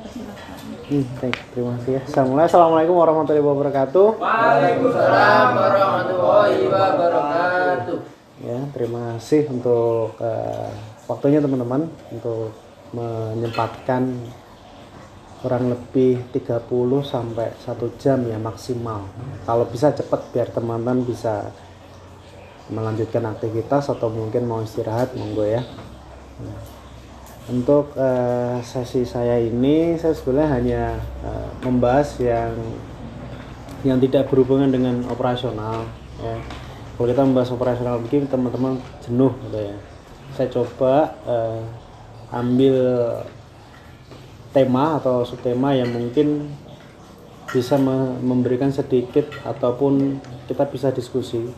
Hmm, baik, terima kasih ya. Assalamualaikum Assalamualaikum warahmatullahi wabarakatuh. Waalaikumsalam warahmatullahi wabarakatuh. Ya, terima kasih untuk eh, waktunya teman-teman untuk menyempatkan kurang lebih 30 sampai satu jam ya maksimal. Kalau bisa cepat biar teman-teman bisa melanjutkan aktivitas atau mungkin mau istirahat monggo ya. Untuk eh, sesi saya ini saya sebenarnya hanya eh, membahas yang yang tidak berhubungan dengan operasional ya. Kalau kita membahas operasional begini teman-teman jenuh gitu ya. Saya coba eh, ambil tema atau subtema yang mungkin bisa me- memberikan sedikit ataupun kita bisa diskusi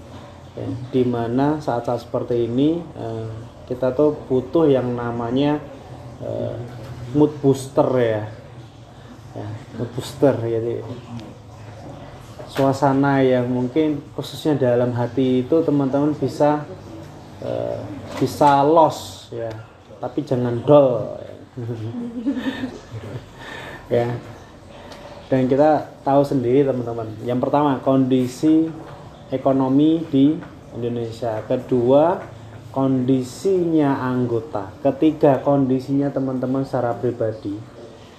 ya, di mana saat-saat seperti ini eh, kita tuh butuh yang namanya eh, mood booster ya, ya mood booster. Jadi suasana yang mungkin khususnya dalam hati itu teman-teman bisa eh, bisa los ya. Tapi jangan dol ya. Dan kita tahu sendiri teman-teman. Yang pertama kondisi ekonomi di Indonesia. Kedua kondisinya anggota. Ketiga kondisinya teman-teman secara pribadi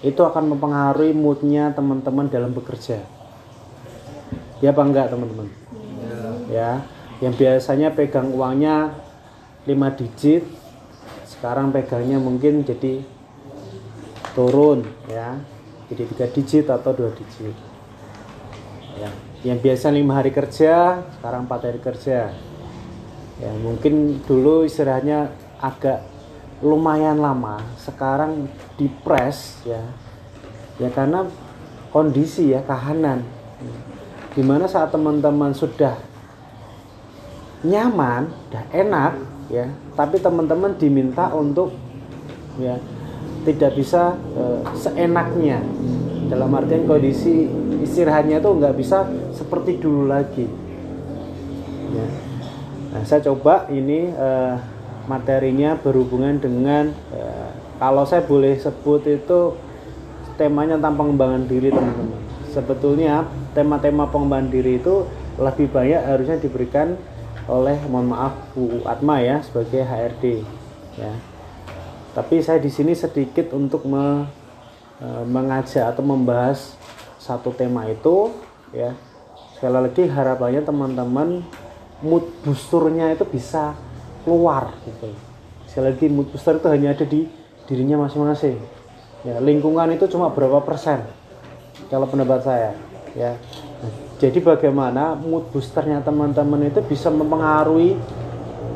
itu akan mempengaruhi moodnya teman-teman dalam bekerja. Ya apa enggak teman-teman? Ya. Yang biasanya pegang uangnya 5 digit sekarang pegangnya mungkin jadi turun ya. Jadi tiga digit atau dua digit. Ya. Yang biasa lima hari kerja sekarang empat hari kerja ya mungkin dulu istirahatnya agak lumayan lama. Sekarang dipres ya. Ya karena kondisi ya kahanan. Di mana saat teman-teman sudah nyaman dan enak ya tapi teman-teman diminta untuk ya tidak bisa eh, seenaknya. Dalam artian kondisi istirahatnya itu nggak bisa seperti dulu lagi. Ya. Nah saya coba ini eh, materinya berhubungan dengan eh, kalau saya boleh sebut itu temanya tentang pengembangan diri teman-teman. Sebetulnya tema-tema pengembangan diri itu lebih banyak harusnya diberikan oleh mohon maaf Bu Atma ya sebagai HRD ya. Tapi saya di sini sedikit untuk me, e, mengajak atau membahas satu tema itu ya. Sekali lagi harapannya teman-teman mood boosternya itu bisa keluar gitu. Sekali lagi mood booster itu hanya ada di dirinya masing-masing. Ya lingkungan itu cuma berapa persen kalau pendapat saya ya. Jadi bagaimana mood boosternya teman-teman itu bisa mempengaruhi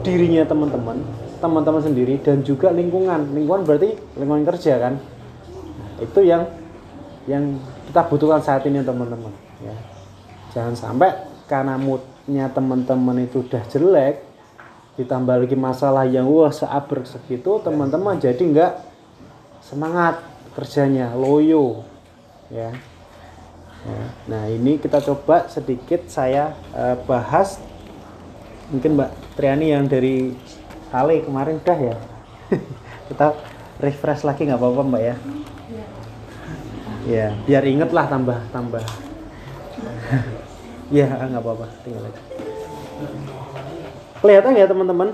dirinya teman-teman teman-teman sendiri dan juga lingkungan. Lingkungan berarti lingkungan kerja kan? Nah, itu yang yang kita butuhkan saat ini teman-teman ya. Jangan sampai karena moodnya teman-teman itu udah jelek ditambah lagi masalah yang wah seabrek segitu teman-teman jadi nggak semangat kerjanya loyo ya. Ya, Nah ini kita coba sedikit saya eh, bahas. Mungkin Mbak Triani yang dari Kale kemarin udah ya? Kita refresh lagi nggak apa-apa Mbak ya? Ya biar inget lah tambah tambah ya nggak apa-apa. Tinggal aja. Kelihatan ya teman-teman?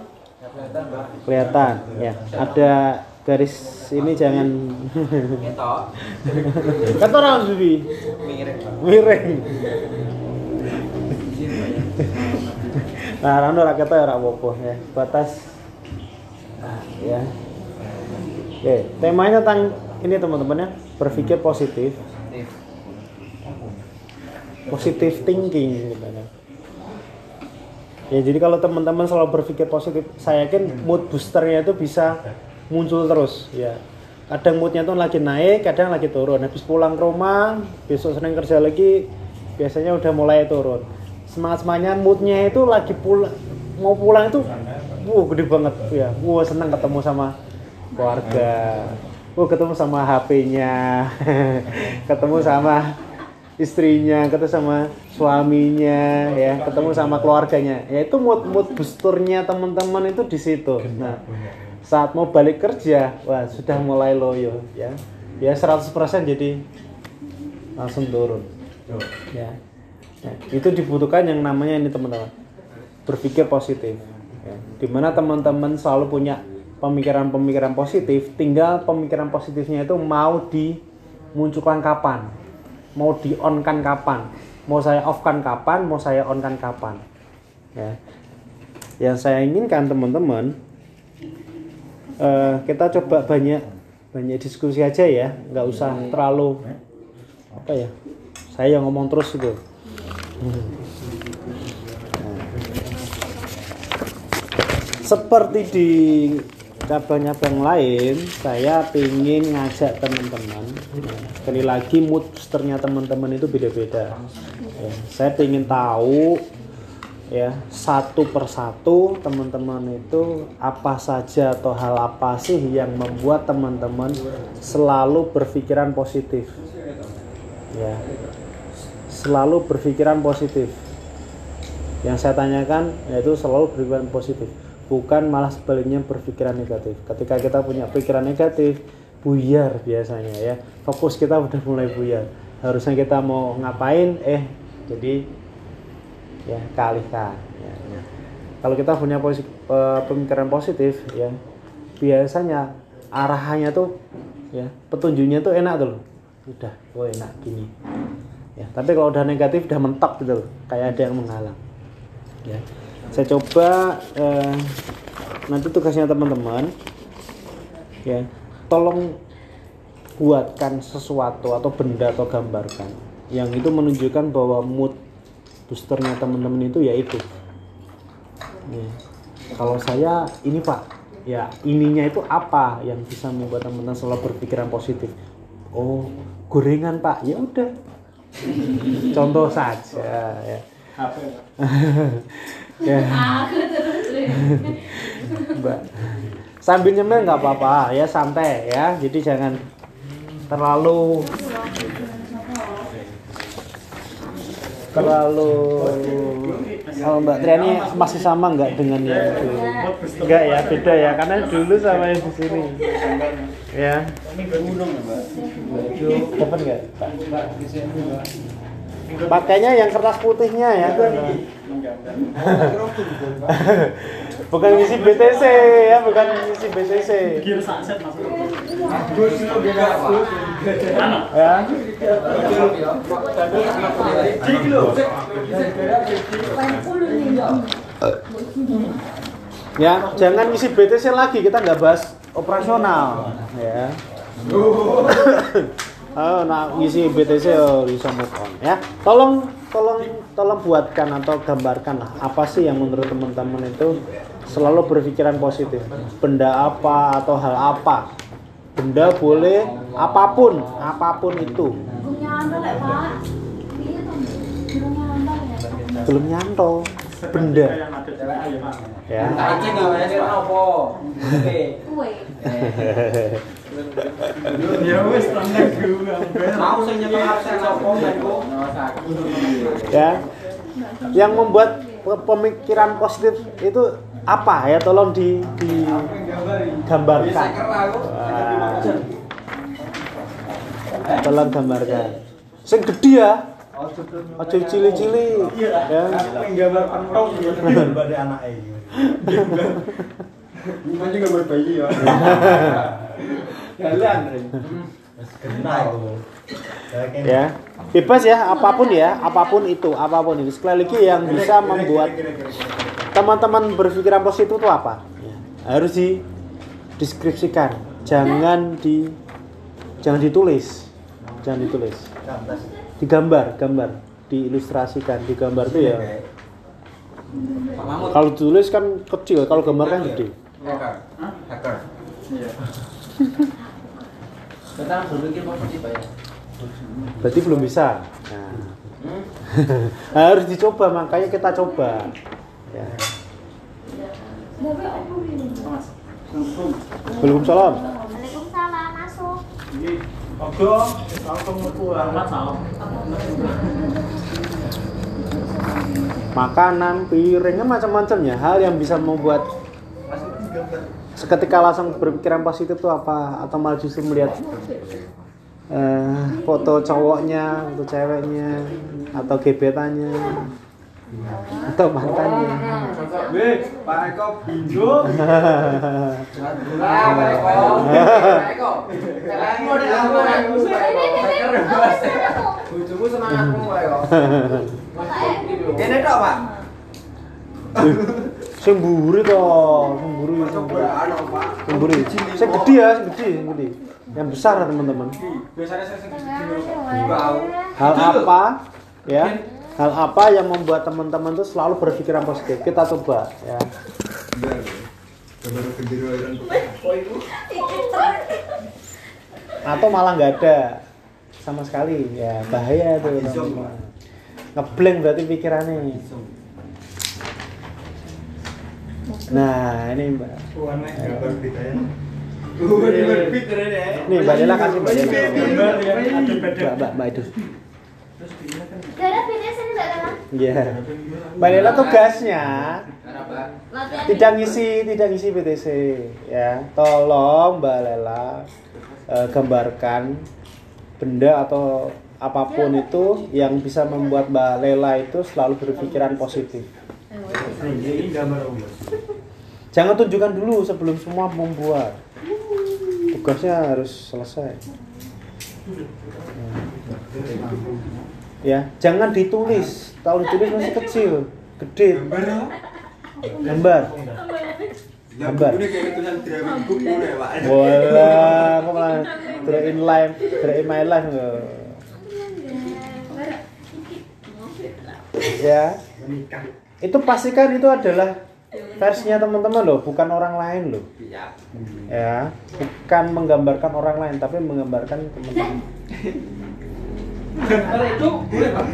Kelihatan ya. Ada garis ini jangan. Kata orang Bibi. Miring. miring. Nah rano rakyat ya ora apa ya. Batas. Ya. Oke temanya tentang ini teman-teman ya. Berpikir positif positive thinking gitu kan. ya jadi kalau teman-teman selalu berpikir positif saya yakin mood boosternya itu bisa muncul terus ya. Kadang moodnya tuh lagi naik kadang lagi turun. Habis pulang ke rumah besok sering kerja lagi biasanya udah mulai turun. Semangat semangatnya moodnya itu lagi pulang mau pulang itu wow gede banget ya. Wow senang ketemu sama keluarga. Wow ketemu sama HP-nya ketemu sama istrinya ketemu sama suaminya ya ketemu sama keluarganya. Ya itu mood mood boosternya teman-teman itu di situ. Nah saat mau balik kerja wah sudah mulai loyo ya. Ya 100% jadi langsung turun. Ya. Nah, itu dibutuhkan yang namanya ini teman-teman berpikir positif. Ya. di mana teman-teman selalu punya pemikiran-pemikiran positif tinggal pemikiran positifnya itu mau dimunculkan kapan mau di on kan kapan? Mau saya off kan kapan? Mau saya on kan kapan? Ya. Yang saya inginkan teman-teman eh, kita coba banyak banyak diskusi aja ya. Nggak usah terlalu apa ya saya yang ngomong terus gitu seperti di cabang-cabang lain saya ingin ngajak teman-teman. Sekali lagi mood boosternya teman-teman itu beda-beda. Ya, saya ingin tahu ya satu persatu teman-teman itu apa saja atau hal apa sih yang membuat teman-teman selalu berpikiran positif? Ya selalu berpikiran positif. Yang saya tanyakan yaitu selalu berpikiran positif bukan malah sebaliknya berpikiran negatif. Ketika kita punya pikiran negatif buyar biasanya ya. Fokus kita udah mulai buyar. Harusnya kita mau ngapain? Eh jadi ya kealihkan ya. kalau kita punya posi- eh, pemikiran positif ya biasanya arahannya tuh ya petunjuknya tuh enak tuh udah oh enak gini. Ya tapi kalau udah negatif udah mentok gitu kayak ada yang menghalang. Ya saya coba eh, nanti tugasnya teman-teman. Ya tolong buatkan sesuatu atau benda atau gambarkan yang itu menunjukkan bahwa mood boosternya teman-teman itu yaitu ya. kalau saya ini pak ya ininya itu apa yang bisa membuat teman-teman selalu berpikiran positif? Oh gorengan pak. Ya udah. Contoh saja ya ya. Aku terus. mbak. Sambil nyemil nggak apa-apa ya santai ya. Jadi jangan terlalu terlalu oh, mbak Triani masih sama nggak dengan yang dulu nggak ya beda ya. Karena dulu sama yang di sini. Ya. Dapat nggak pakainya yang kertas putihnya ya. Bukan ngisi BTC ya bukan ngisi BTC ya. Ya jangan ngisi BTC lagi kita nggak bahas operasional. Ya Oh, nah ngisi BTC oh, bisa move on ya. Tolong tolong tolong buatkan atau gambarkan lah apa sih yang menurut teman-teman itu selalu berpikiran positif. Benda apa atau hal apa? Benda boleh apa pun, apa pun itu. Belum Pak. Iya ya. Nyantol benda ya. Apa? Kue. Ya wis tenang dulu. Mau sing nyekel absen apa menku? ya yang membuat pe- pemikiran positif itu apa ya tolong di digambarkan tolong gambarkan sing gede ya aja cili-cili ya. Gambar pentong pada anake. Ini. Juga gambar bayi ya. Jalan. Kenal. ya. Bebas ya apa pun ya apa pun itu apa pun itu. Sekali lagi yang bisa membuat teman-teman berpikiran positif itu apa? Ya, harus dideskripsikan. Jangan di jangan ditulis. Jangan ditulis digambar gambar diilustrasikan digambar itu ya kalau ditulis kan kecil kalau gambar kan gede Hacker. Hacker. Iya. Kita berpikir positif ya. berarti belum bisa nah. harus dicoba makanya kita coba ya. Tapi aku ini. belum salam Waalaikumsalam, masuk. Ogo, langsung makanan piringnya macam-macam ya. Hal yang bisa membuat seketika langsung berpikiran positif itu apa? Atau malah justru melihat eh, foto cowoknya atau ceweknya atau gebetannya atau mantannya Weh, Pak Eko bingung. Pak Eko. Pak Eko. Aku Pak Eko. Kene tok, Pak. sing mburi to sing mburi sing mburi. Ano, Pak? Sing mburi sing gede ya sing gede sing gede yang besar teman-teman Biasanya saya sing hal apa ya hal apa yang membuat teman-teman tuh selalu berpikiran positif kita coba ya atau malah nggak ada sama sekali ya bahaya tuh teman-teman ngeblank berarti pikirannya nah ini mbak nih mbak Dela kasih mbak Dela ya, mbak mbak mbak itu ada pilih sini Mbak Dela. Iya. Mbak Lela tugasnya tidak ngisi tidak ngisi PTC ya. Tolong Mbak Lela eh, gambarkan benda atau apa pun itu yang bisa membuat Mbak Lela itu selalu berpikiran positif. Jangan tunjukkan dulu sebelum semua membuat. Tugasnya harus selesai. Ya, jangan ditulis. Kalau ditulis masih kecil, gede. Gambar. Gambar. Pak. Wah, kok malah draw in life, draw in my life nggak? Ya, itu pastikan itu adalah versinya teman-teman loh, bukan orang lain loh. Iya. Ya, bukan menggambarkan orang lain, tapi menggambarkan teman-teman. Kalau itu boleh, Pak.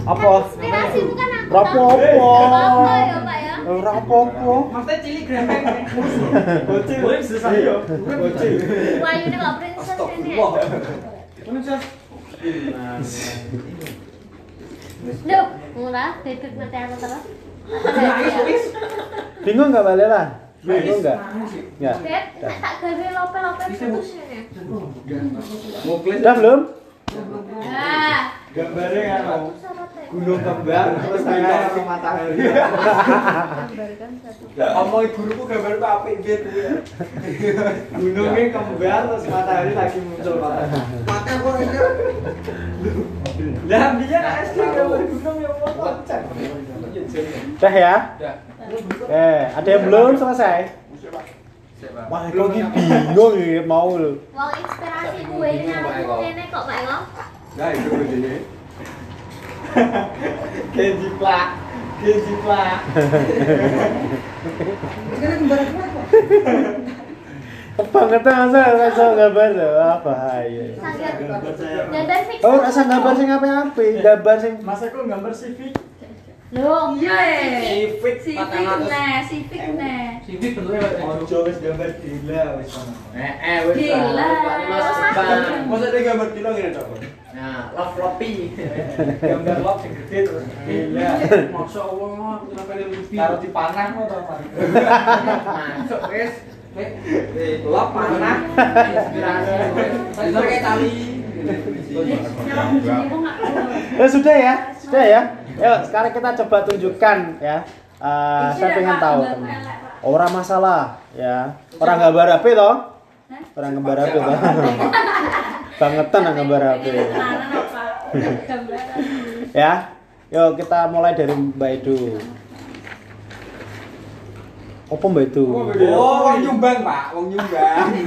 Apa? Inspirasi bukan aku. Rapopo. Apa ya Pak ya? Rapopo. Maksudnya cilik grempeng. Bocil, wih susah yo. Bocil. Wah ini kok princess ini. Astagfirullah. Duh, murah, bebek mati terus. Bingung nggak Mbak Lela? Bingung nggak? Nggak. Beb, nek tak gawe lope-lope putus. Udah belum? Gambarnya kan ya. gunung kembar terus tengah sama matahari. Omong guruku gambarku apik biar. Gunungnya kembar terus matahari lagi muncul matahari. Mata kok ini. Lah dia SD gambar gunung ya mau kocak. Udah ya? Udah. Eh, ada yang belum selesai? Wah, kok bingung ya mau lu. Wong inspirasi gue ini ngene kok Pak Eko. Nah, itu begini. Kenji plak. Kenji plak. Kebangetan masa rasa gambar tuh, ah bahaya. Sangat Gambar saya. gambar fix. Oh, rasa gambar sing apa-apa, gambar sing Mas aku gambar civic. Loh, Iya, eh. Civic Civic 400. nah, civic nah. Civic bentuknya Pak. Ojo wis gambar gila wis. Eh, eh, wis. Gila. Mas. Masa gambar gila ngene tok. Nah, love floppy. Gambar love sing gede terus gila. Masya Allah, kenapa dia lebih Karo dipanah kok to, Pak. Masuk, wes. Lop panah, inspirasi. Itu kayak tali. Ya sudah ya, sudah ya. Yuk, sekarang kita coba tunjukkan ya. Eh, saya pengen tahu teman. Orang masalah ya. Orang gambar HP toh? Orang gambar HP toh. Bangetan yang gambar HP. ya. Yuk kita mulai dari Mbak Edu. Apa Mbak Edu? Oh, wong nyumbang, Pak. Wong nyumbang.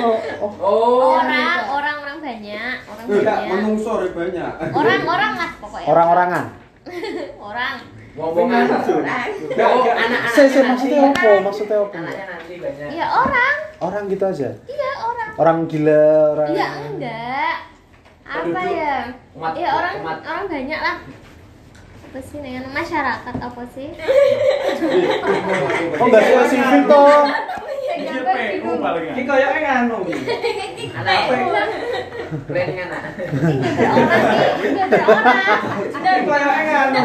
Oh, oh. Oh, Orang, orang orang banyak, orang enggak banyak. menungso banyak. Orang orang lah pokoknya. Orang-orangan. Orang. Wong-wongan. Oh, anak-anak. Saya saya maksudnya apa? Maksudnya apa? Banyak. Iya orang. Orang gitu aja. Iya orang. Orang gila, orang Iya enggak. Apa ya? Umat- Iya orang umat. orang banyak lah. Apa sih dengan masyarakat apa sih? Oh, enggak spesifik toh. Iki PU paling Iki koyoke nganu apa? Planning anak. Ini gambar orang nih, gambar orang. Koyoke nganu.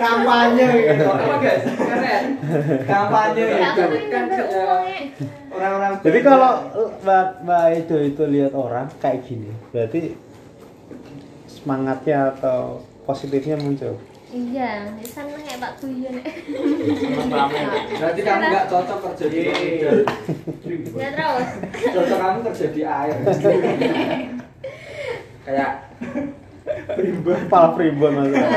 Kampanye gitu. Apa, guys? Keren. Kampanye gitu. gambar uangnya. Oh, Orang-orang Jadi kalau Mbak Mbak Edo itu lihat orang kayak gini, berarti semangatnya atau positifnya muncul. Iya, seneng ya Pak Guyon. Berarti kamu nggak cocok kerja di. Ya terus. Cocok kamu kerja di air. Kayak Kepala primbon maksudnya.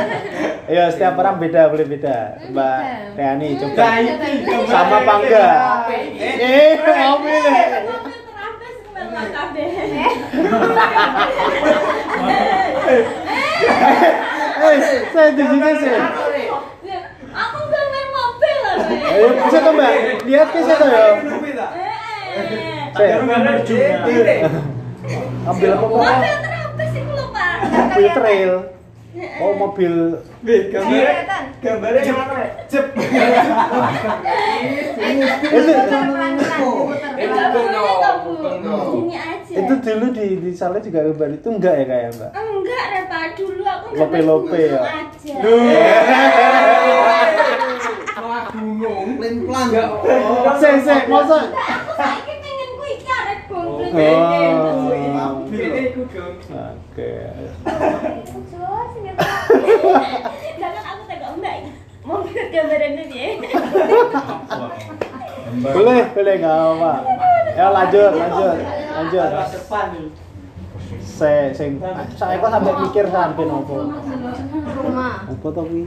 Ya setiap orang beda, boleh beda. Mbak Teani coba Nah, itu sama apa enggak? Eh, mobil. Terabas kembali kabeh. Eh, saya di sini sih. Aku nggak main mobil loh. Be. Ayo, bisa tuh Mbak. Lihat ke situ ya. Eh. Saya ambil apa? Mobil Mobil trail. Oh, mobil gambarnya mukung dong. Sini aja. itu dulu di di sana juga gambar itu enggak ya kayak Mbak? Enggak, Repa. Dulu aku Lope-lope ya? aja. Wah, gunung. Plan-plan. Sek, sek, masa? Aku saiki pengen ku iki arek Oh. Dong. Oke. Jangan aku tegak mbak ini. Mau lihat gambarannya dia. Boleh, boleh enggak apa. Ya lanjut, lanjut. Lanjut. Masa depan nih. Saya sing saya kok sampai mikir sampai nopo. Rumah. Apa to kuwi?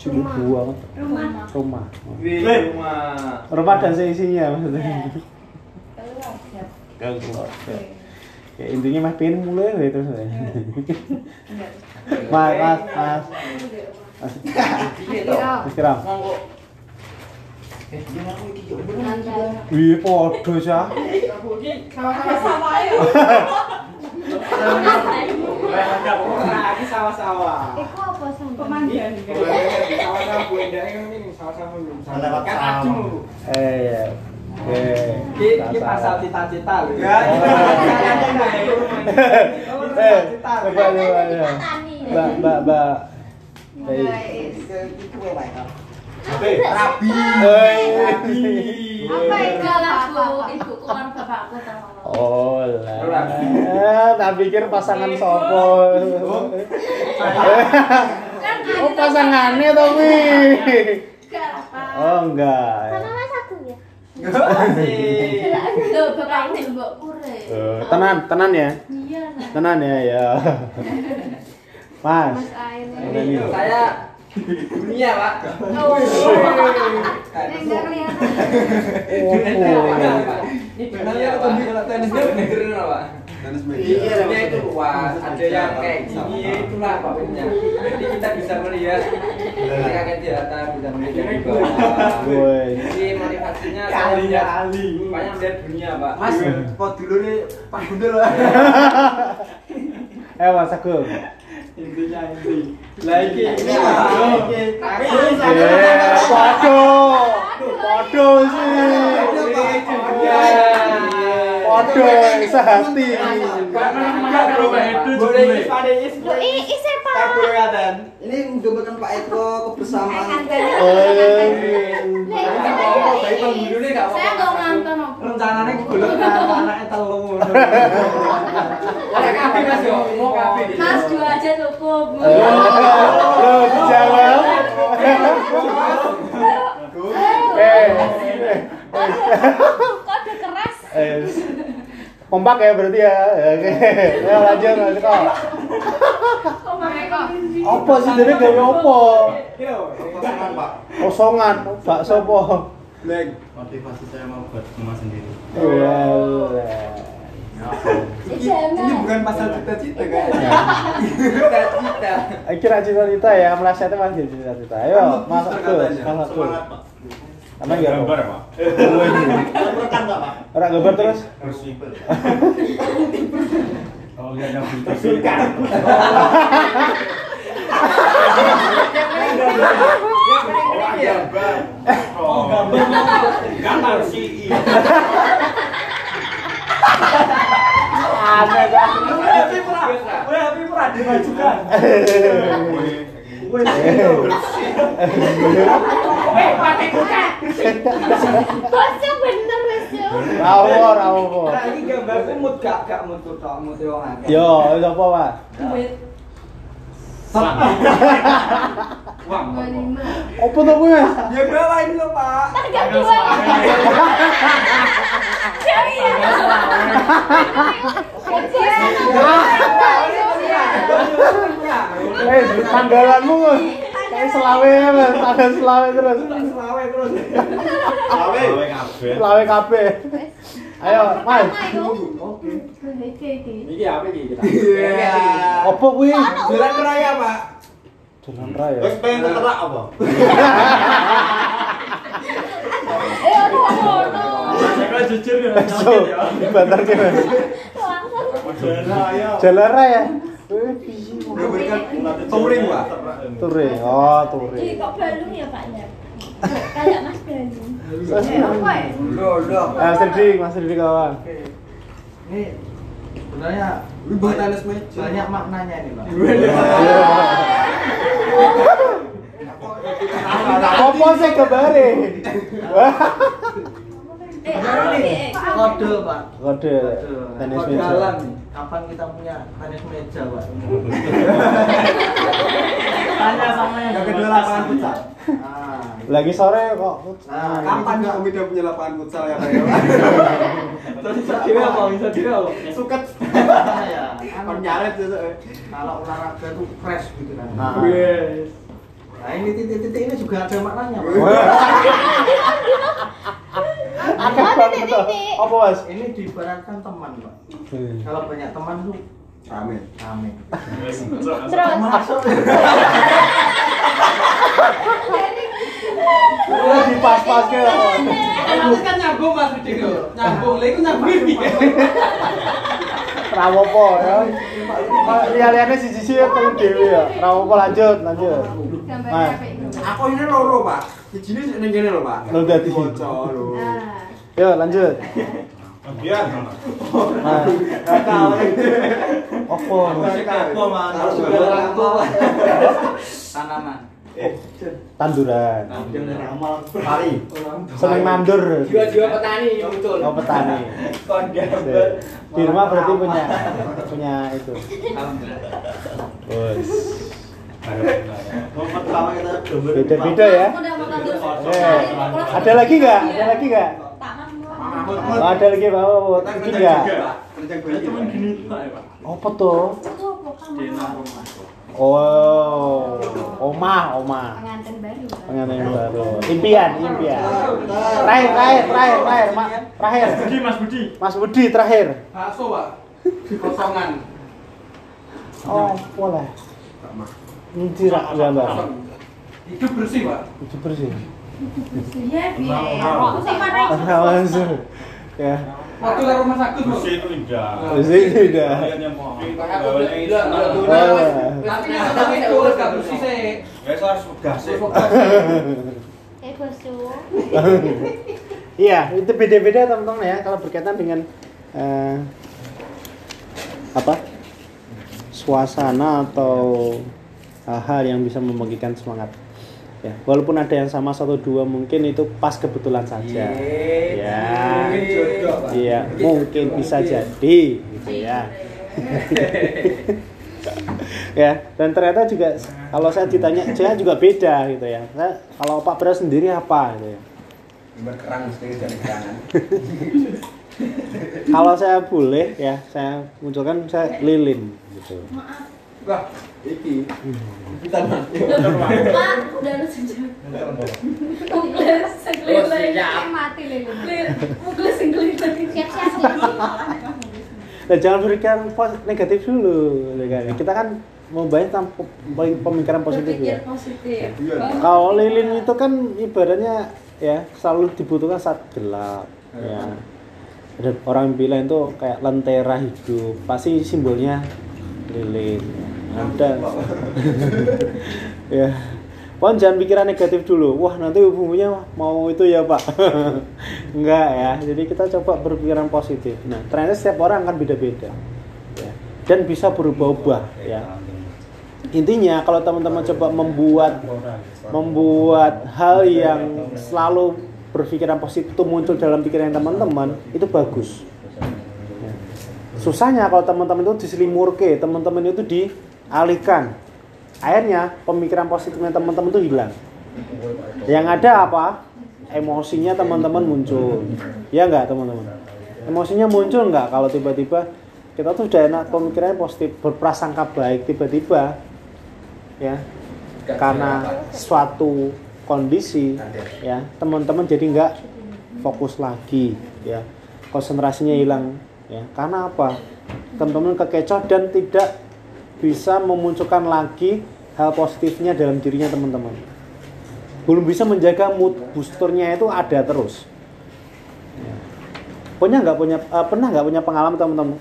Julu buang Rumah. rumah. Rumah. Rumah dan seisinya maksudnya. Keluarga. Ya, intinya mah pengen mulai ya terus. ya. Mas, mas, mas. Mas, Iya. Mas Kiram. Monggo. Wih, podo. Nah, ini sawah-sawah. Iku apa sama? Pemandian. Sawah-sawah Bu Endah ini sawah-sawah Kan sawah. Eh, ya. Oke. Ini ini pasal cita-cita loh. Ya, Eh, cita-cita. coba coba ya. Mbak, mbak, mbak. Rabi. Apa itu lagu ibuku kan bapakku tahu. Oh lah. Eh, tak pikir pasangan sopo. Oh, pasangannya apa. Oh, enggak. Sama mas aku ya. Asik. Loh, bapak ini mbok kure. Eh, tenan, tenan ya. Iya. Tenan ya, ya. Mas. Mas Ain. Saya dunia, Pak. Oh. Enggak Oh. Ini dunia, Pak. Dengerin, Pak. Iya, dunia itu luas. Ada yang kayak gini, itulah pokoknya. Jadi kita bisa melihat ketika kita di atas, bisa melihat di bawah. Jadi motivasinya saya lihat banyak melihat dunia, Pak. Mas, kok dulu nih Pak Gundul. Eh, Mas Agung. Intinya inti. Lagi ini. Oke. Tapi waduh. Waduh sih. Waduh, sehati. boleh pada is. Loh, i isi Pak. Kabulkatan. Ini menggambarkan Pak Eko kebersamaan. Eh. Oh, gak Saya apa-apa. nggak nonton apa. Rencananya golek anaknya telu. Mas yo, mau Mas dua aja cukup. Loh, dijawab. Eh. Keras. Eh. Kompak ya berarti ya. Oke. Ya lanjut lanjut kok. Kok mereka Apa sih jadi gawe apa? Kosongan Pak. Kosongan, bakso apa? Leg. Motivasi saya mau buat rumah sendiri. Iya. Ini bukan pasal cita-cita kan? Cita-cita. Kira cita-cita ya, melesetnya masih cita-cita. Ayo, Mas Agus, Mas Agus. Semangat Pak. Sama ya, Gambar Pak. Orang gambar terus? Harus simpel. Kalau berita Iya. Oh, gambar. Gambar sih. Aneh kan? Itu. Eh, pakai kuda. Bosnya bener, bosnya. Rawo, rawo. Nah, ini gambarku mood gak gak mood tuh tok, mood wong akeh. Yo, sapa, Pak? Duit. Uang. Apa? Mas? Ya bawa ini loh, Pak. Dua. Jadi ya. Eh, tanggalanmu kayak selawe, Mas. Tanggal selawe terus. Selawe terus. Awe. Awe kabeh. Selawe kabeh. Ayo, Mas. Oke. Iki apa iki kita? Iya. Apa kuwi? Jalan raya, Pak. Jalan raya. Wis pengen keterak apa? Eh, aku ngono. Saya jujur ya. So, dibantar ke Mas. Langsung. Jalan raya. Eh, piye? Touring, Pak. Touring. Oh, touring. kok balung ya, Pak ya? Kayak Mas Balung. Eh, apa ya? Mas Riddik kawan. Oke. Ini sebenarnya banyak maknanya ini, Pak. Apa sih kebare? Eh? Eh, Kode, Pak. Kode tenis meja. nih. Kapan kita punya tenis meja, Pak? Tanya sama yang kedua lapangan futsal. Lagi sore kok. Nah, Kapan ini Kak juga- Umi punya lapangan futsal ya Pak? Bisa diri apa? Bisa diri apa? Suket. ya. Nyaret itu. Kalau olahraga itu fresh gitu kan. Ah. Yes. Nah ini titik-titik ini juga ada maknanya. Pak. Akeh Apa banget. titik-titik? Apa, Mas? Ini diibaratkan teman, Pak. Kalau banyak teman tuh Amin. rame. Terus. Masuk. Udah dipas-pas ke. Itu kan nyambung Mas Budi lho. Nyambung. Lha iku nyambung piye? Rawopo ya. Lihat-lihatnya sisi-sisi ya telu dhewe ya. Rawopo lanjut, lanjut. Gambar Mas. apa itu? Aku ini loro Pak. Sijine sik ning kene lho Pak. Lho, dadi. Lho. Ah. Yuk, lanjut. Biar. Opo? Apa rangkul, Pak. Tanaman. Tanduran. Amal Pari. Seneng nandur. Jiwa-jiwa petani muncul. Oh, petani. Di rumah berarti punya punya itu. Alhamdulillah. Bos. Beda-beda ya. Terus. Eh, ada lagi nggak? Ada lagi nggak? Oh, ada lagi Pak. Kita Ini kencang nggak? Apa tuh? Itu? Oh, omah, omah. Pengantin baru. Pengantin baru. Impian, impian. Terakhir, terakhir, terakhir, terakhir, Ma, terakhir. Budi Mas Budi. Mas Budi terakhir. Bakso, Pak. Kosongan. Oh, boleh. Ini rak gambar. Hidup bersih, Pak. Itu bersih. Iya, biar. Aku sama. Ya. Waktu ke rumah sakit. Bersih itu indah. Bersih itu indah. Kalian yang mau. Aku udah bilang, udah Oh. tunas. Tapi yang tapi itu gak bersih sih. Ya saya harus gas. Eh, bosu. Iya, itu beda-beda teman-teman ya kalau berkaitan dengan eh, apa suasana atau hal-hal yang bisa membagikan semangat. Ya, walaupun ada yang sama satu dua mungkin itu pas kebetulan saja. Ya, Mungkin jodoh, Pak. iya mungkin bisa jadi, gitu ya. ya, dan ternyata juga kalau saya ditanya, saya juga beda gitu ya. Saya, kalau Pak Bra sendiri apa gitu ya. Gambar kerang sedikit dari kerangan. Kalau saya boleh ya, saya munculkan saya lilin gitu. Wah, iki. Pak, udah lu sejak. Muklis sekeliling. Mati. Siap-siap. Nah, jangan berikan pos- negatif dulu, ya kan? Kita kan tentang pe- pemikiran positif ya. Positif. Iya. Kalau lilin itu kan ibaratnya ya selalu dibutuhkan saat gelap ya. Ada orang bilang itu kayak lentera hidup, pasti simbolnya lilin. Ada. ya. Pokoknya jangan pikiran negatif dulu. Wah, nanti hubungannya mau itu ya, Pak. Enggak ya. Jadi kita coba berpikiran positif. Nah, ternyata setiap orang kan beda-beda. Ya. Dan bisa berubah-ubah ya. intinya kalau teman-teman coba membuat membuat hal yang selalu berpikiran positif itu muncul dalam pikiran teman-teman itu bagus Ya. susahnya kalau teman-teman itu diselimurke teman-teman itu dialihkan akhirnya pemikiran positifnya teman-teman itu hilang. Yang ada apa? Emosinya teman-teman muncul. Ya enggak teman-teman? Emosinya muncul enggak kalau tiba-tiba kita tuh udah enak pemikirannya positif berprasangka baik tiba-tiba ya? Karena suatu kondisi ya teman-teman jadi nggak fokus lagi ya. Konsentrasinya hilang ya. Karena apa? Teman-teman kekecoh dan tidak bisa memunculkan lagi hal positifnya dalam dirinya teman-teman. Belum bisa menjaga mood boosternya itu ada terus. Ya. punya nggak punya eh, pernah nggak punya pengalaman teman-teman?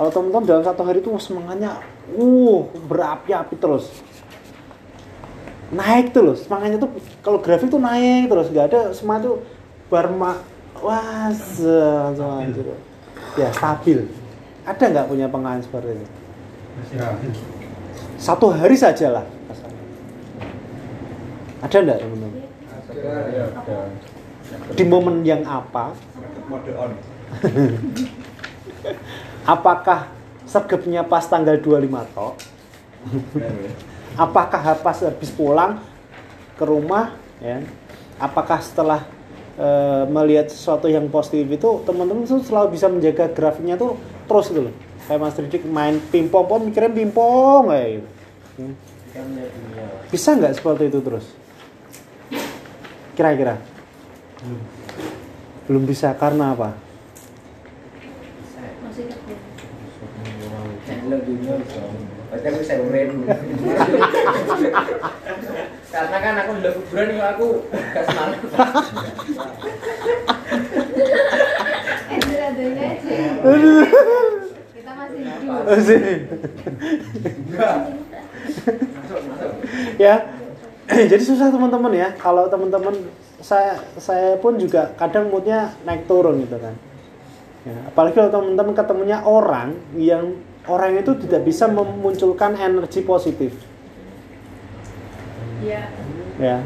Kalau teman-teman dalam satu hari itu semangatnya uh berapi-api terus. Naik tuh loh semangatnya tuh kalau grafik tuh naik terus nggak ada semangat tuh barma wah langsung ya stabil. Ada nggak punya pengalaman seperti itu satu hari saja lah. Ada nggak teman-teman di momen yang apa? Apakah sergapnya pas tanggal 25 tok apakah pas habis pulang ke rumah ya? Apakah setelah e, melihat sesuatu yang positif itu teman-teman tuh selalu bisa menjaga grafiknya tuh terus gitu loh kayak Mas Didik main pingpong pun mikirnya pingpong kayak gitu Hmm. bisa nggak seperti itu terus kira-kira belum bisa karena apa. Karena kan aku udah kuburan kalau aku gak semangat. Eh, adanya aja. Kita masih hidup. Ya jadi susah teman-teman ya kalau teman-teman saya saya pun juga kadang moodnya naik turun gitu kan. Ya, apalagi kalau teman-teman ketemunya orang yang orang itu tidak bisa memunculkan energi positif. Iya. ya.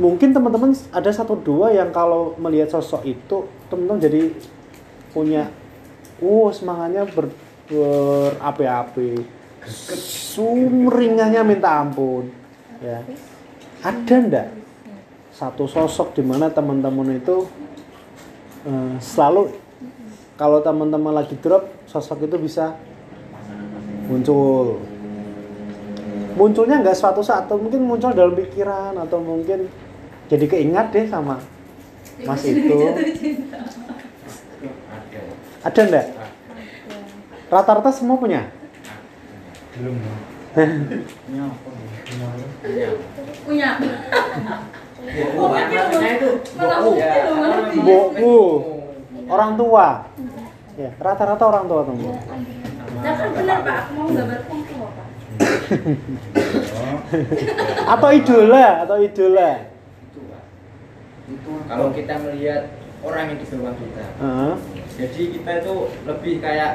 Mungkin teman-teman ada satu dua yang kalau melihat sosok itu teman-teman jadi punya uh semangatnya ber, berapi-api sumringahnya minta ampun. Ya. Ada ndak satu sosok di mana teman-teman itu eh, selalu kalau teman-teman lagi drop sosok itu bisa muncul. Munculnya nggak suatu saat atau mungkin muncul dalam pikiran atau mungkin jadi keingat deh sama mas itu. ada ndak rata-rata semua punya? Punya. Itu Malah boku. orang tua. Ya rata-rata orang tua teman Nah kan benar Pak, aku mau gambar Pak. atau idola atau idola. Kalau kita melihat orang yang di bawah kita, Heeh. jadi kita itu lebih kayak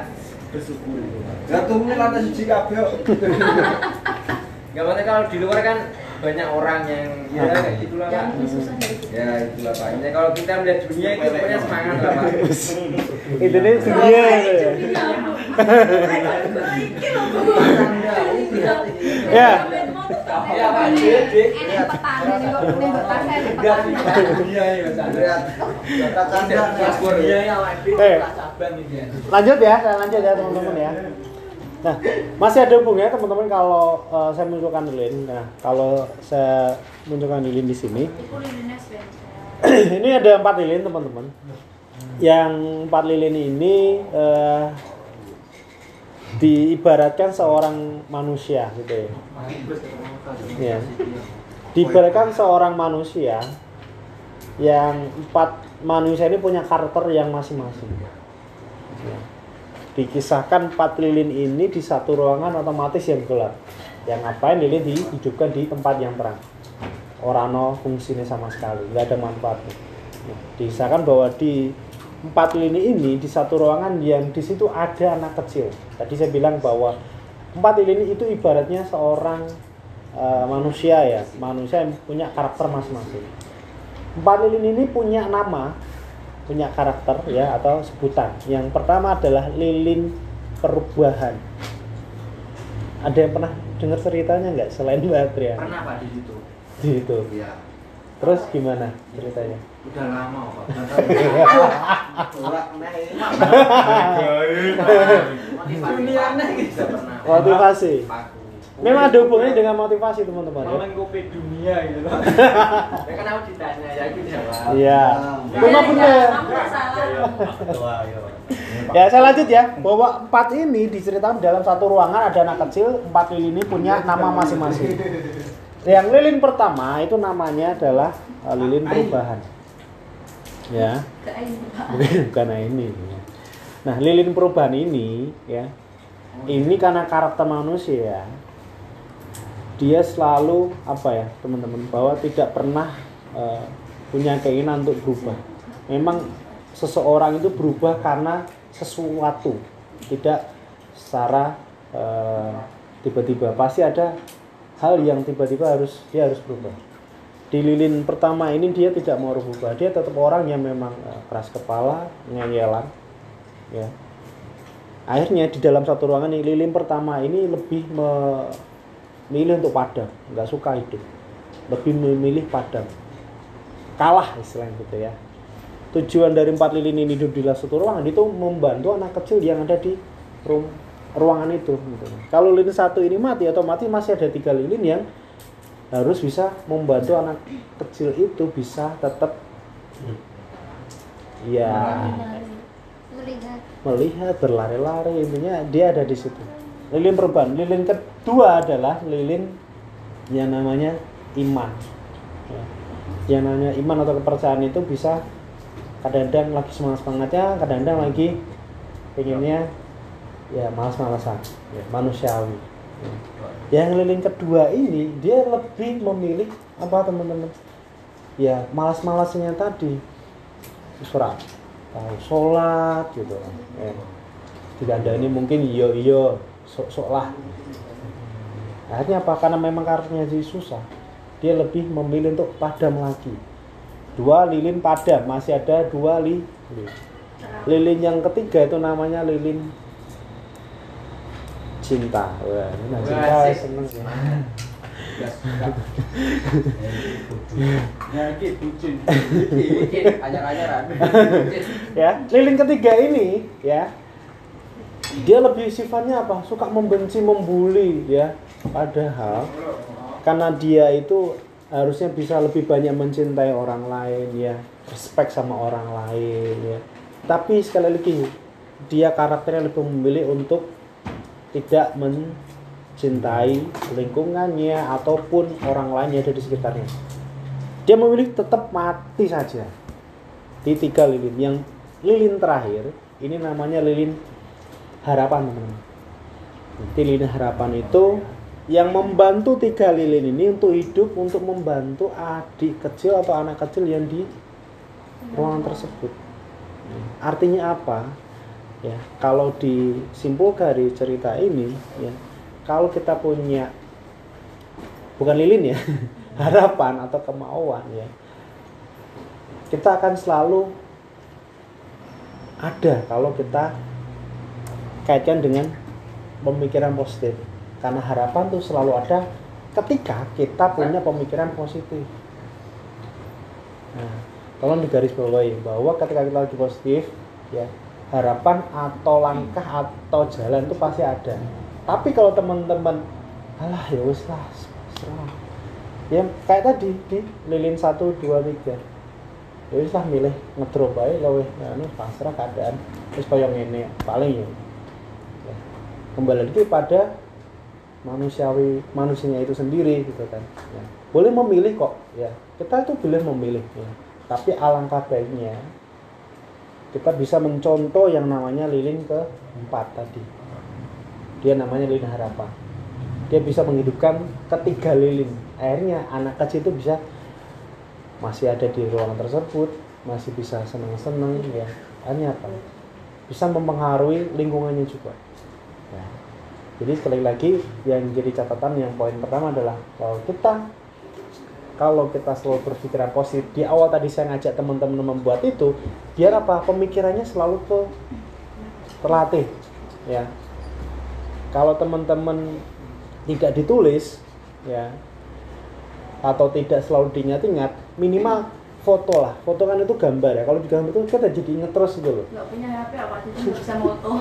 Pak. Jatuhnya lantai siji kabeh. Gak kalau di luar kan banyak orang yang ya kayak gitulah pak. lebih susah dari kita. Ya itulah pak. Ini kalau kita melihat dunia itu pokoknya semangat lah pak. itu nih dunia ya. ya Ya pak. Ya ya. Eh. lanjut ya saya lanjut ya teman-teman ya nah masih ada hubungannya teman-teman kalau eh, saya munculkan lilin. Nah kalau saya munculkan lilin di sini. Sebenarnya. ini ada empat lilin teman-teman. Yang empat lilin ini eh, diibaratkan seorang manusia gitu ya. Ya diibaratkan seorang manusia yang empat manusia ini punya karakter yang masing-masing. Ya. Dikisahkan empat lilin ini di satu ruangan otomatis yang gelap. Yang ngapain lilin dihidupkan di tempat yang terang. Orang no fungsinya sama sekali nggak ada manfaatnya. Nah, dikisahkan bahwa di empat lini ini di satu ruangan yang di situ ada anak kecil. Tadi saya bilang bahwa empat lilin itu ibaratnya seorang eh, manusia ya. Manusia yang punya karakter masing-masing. Empat lilin ini punya nama punya karakter ya atau sebutan. Yang pertama adalah lilin perubahan. Ada yang pernah dengar ceritanya nggak selain Mbak Adrian Pernah Pak di situ. di itu Iya. terus gimana ceritanya? Udah lama Pak. Motivasi. Memang ada hubungannya dengan motivasi teman-teman ya Momen kopi dunia gitu loh. Ya kan aku ditanya ya aku jawab. iya Ya, memang ya, benar kamu nggak salah. Ya saya lanjut ya bahwa empat ini diceritakan dalam satu ruangan ada anak kecil empat lilin ini punya nama masing-masing. Yang lilin pertama itu namanya adalah uh, lilin perubahan. Ya, bukan ini. ya. Nah lilin perubahan ini ya ini karena karakter manusia dia selalu apa ya teman-teman bahwa tidak pernah uh, punya keinginan untuk berubah. Memang seseorang itu berubah karena sesuatu, tidak secara uh, tiba-tiba. Pasti ada hal yang tiba-tiba harus dia harus berubah. Di lilin pertama ini dia tidak mau berubah. Dia tetap orang yang memang uh, keras kepala, ngeyelan, ya. Akhirnya di dalam satu ruangan ini lilin pertama ini lebih memilih untuk padam, nggak suka hidup, lebih memilih padam, kalah istilahnya gitu ya. Tujuan dari empat lilin ini hidup di dalam satu ruangan itu membantu anak kecil yang ada di ruangan itu. Gitu. Kalau lilin satu ini mati, otomatis masih ada tiga lilin yang harus bisa membantu anak kecil itu bisa tetap ya Melihat. melihat berlari-lari intinya dia ada di situ lilin perubahan. Lilin kedua adalah lilin yang namanya iman. Ya. yang namanya iman atau kepercayaan itu bisa kadang-kadang lagi semangat semangatnya kadang-kadang lagi pengennya ya malas-malasan ya, manusiawi. Ya. yang lilin kedua ini dia lebih memilih apa teman-teman? Ya malas-malasnya tadi. Surat. Tahu sholat gitu. Ya. tidak ada ini mungkin iyo iyo sok sok lah. Akhirnya apa? Karena memang karakternya jadi susah dia lebih memilih untuk padam lagi. Dua lilin padam masih ada dua lilin. Lilin yang ketiga itu namanya lilin cinta. Wah ini nah, cinta seneng ya. Ya ya lilin ketiga ini ya dia lebih sifatnya apa? Suka membenci membuli ya. Padahal karena dia itu harusnya bisa lebih banyak mencintai orang lain ya. Respect sama orang lain ya. Tapi sekali lagi dia karakternya lebih memilih untuk tidak mencintai lingkungannya ataupun orang lain yang ada di sekitarnya. Dia memilih tetap mati saja. Di tiga lilin. Yang lilin terakhir ini namanya lilin harapan teman-teman. Nanti lilin harapan itu yang membantu tiga lilin ini untuk hidup untuk membantu adik kecil atau anak kecil yang di ruangan tersebut. Artinya apa? Ya kalau disimpulkan dari cerita ini ya kalau kita punya bukan lilin ya harapan atau kemauan ya kita akan selalu ada kalau kita kaitkan dengan pemikiran positif. Karena harapan tuh selalu ada ketika kita punya pemikiran positif. Nah tolong digarisbawahi bahwa ketika kita lagi positif ya harapan atau langkah atau jalan itu pasti ada. Tapi kalau teman-teman alah ya wis lah serah. ya kayak tadi di lilin satu dua tiga. Ya wis lah milih ngedrop aja weh. Nah, pasrah keadaan. Terus kayak ini paling Ya. Kembali lagi pada manusiawi manusianya itu sendiri gitu kan ya. boleh memilih kok ya kita itu boleh memilih ya. tapi alangkah baiknya kita bisa mencontoh yang namanya lilin keempat tadi dia namanya lilin harapan dia bisa menghidupkan ketiga lilin akhirnya anak kecil itu bisa masih ada di ruangan tersebut masih bisa senang-senang ya akhirnya apa bisa mempengaruhi lingkungannya juga. Jadi sekali lagi yang jadi catatan yang poin pertama adalah kalau kita kalau kita selalu berpikiran positif di awal tadi saya ngajak teman-teman membuat itu biar apa? Pemikirannya selalu ke terlatih ya. Kalau teman-teman tidak ditulis ya atau tidak selalu diingat-ingat minimal foto lah. Foto kan itu gambar ya. Kalau di gambar itu kita jadi inget terus gitu loh. Nggak punya HP apa? Nggak bisa moto.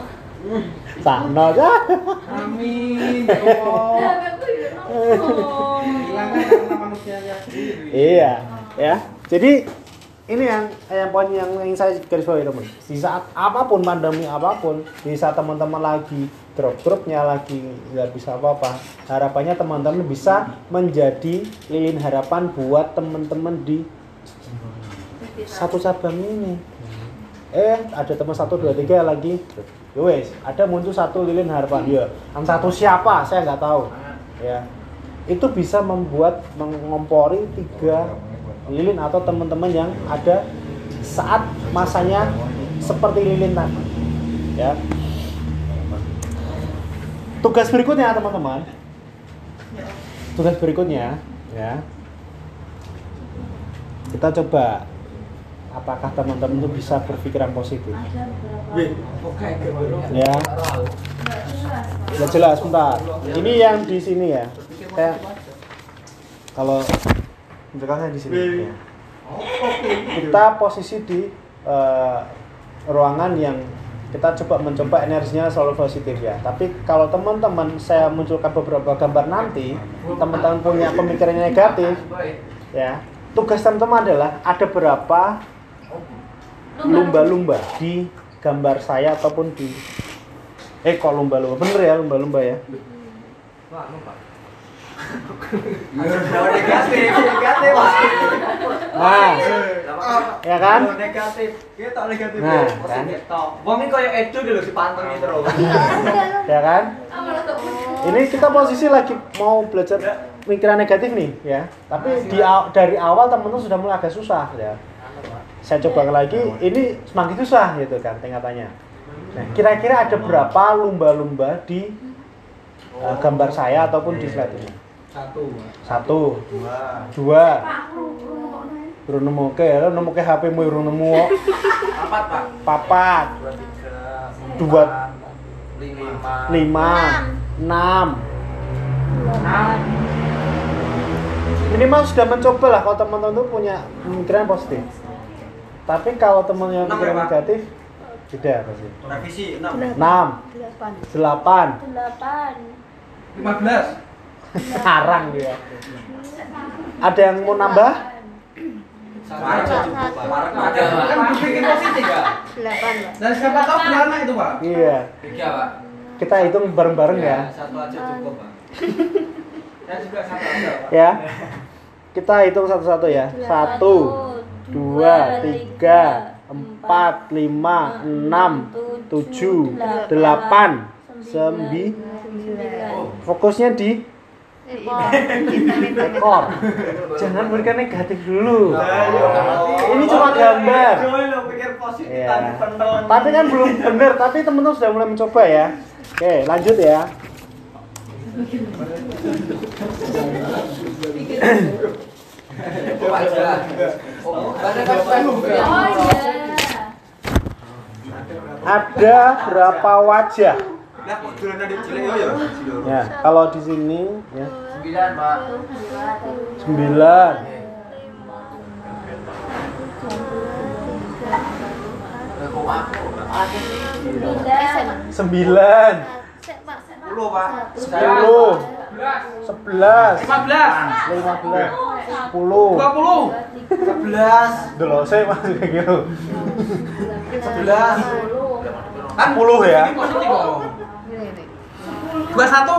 Sakno ya Amin. Oh. iya ya. Jadi ini yang yang poin yang ingin saya garis bawahi teman. Di saat apa pun pandemi apa pun di saat teman-teman lagi drop dropnya lagi nggak bisa apa-apa harapannya teman-teman bisa menjadi lilin harapan buat teman-teman di satu cabang ini. Eh ada teman satu dua tiga lagi Ya wes ada muncul satu lilin harapan ya yang satu siapa? Saya nggak tahu. Ya. Itu bisa membuat mengompori tiga lilin atau teman-teman yang ada saat masanya seperti lilin tadi. Ya. Tugas berikutnya teman-teman. Tugas berikutnya ya. Kita coba apakah teman-teman itu bisa berpikiran positif? Ya Nggak jelas. Pak. nggak jelas bentar. Ini yang di sini ya. Saya kalau misalkan saya di sini. Ya. kita posisi di eh, ruangan yang kita coba mencoba energinya selalu positif ya. Tapi kalau teman-teman saya munculkan beberapa gambar nanti teman-teman punya pemikirannya negatif ya. Tugas teman-teman adalah ada berapa lumba-lumba. Di gambar saya ataupun di eh kok lumba-lumba? Bener ya lumba-lumba ya? Negatif negatif. Nah ya kan? Negatif kita negatif. Nah, toh wong ini koyo edu dulu dipantengi terus ya kan? Tuh. ini kita posisi lagi mau belajar pikiran negatif nih ya. Tapi di aw- dari awal teman-teman sudah mulai agak susah ya saya coba lagi ini semakin susah gitu kan tingkatannya nah kira-kira ada berapa lumba-lumba di uh, gambar saya ataupun di slide ini Satu. satu dua Pak, aku aku mau Urung nemu oke, lo nemu ke HP mu urung nemu kok. empat pak Papat, dua Dua. lima lima, enam. Minimal sudah mencoba lah kalau teman-teman tuh punya pemikiran positif. Tapi kalau teman yang Enam ya, pikiran negatif, tidak pasti. revisi enam Enam, Delapan. delapan, Delapan. Lima belas. sekarang dia. Ada yang mau nambah? Maret ada Kan berpikir positif ya. Dan siapa tahu beranak itu pak. Iya. tiga pak Kita hitung bareng-bareng ya. satu aja cukup pak saya juga satu aja pak Ya. Kita hitung satu-satu ya. Satu, dua, tiga, empat, lima, enam, tujuh, delapan, sembilan. Fokusnya di ekor. Jangan berikan negatif dulu. Ini cuma gambar. Iya. pentol. Tapi kan belum benar, tapi teman-teman sudah mulai mencoba ya. Oke, lanjut ya. Aja. Oh, ada. Oh iya. Berapa wajah? Yo ya? Ya, kalau di sini ya Sembilan pak. sembilan. Sembilan, Sepuluh, Pak. sepuluh, sebelas, Lima belas. lima belas, sepuluh. Dua puluh. Sebelas. Dulu saya masih kayak gitu. Sebelas. Kan puluh ya. Ini positif kok. Dua satu.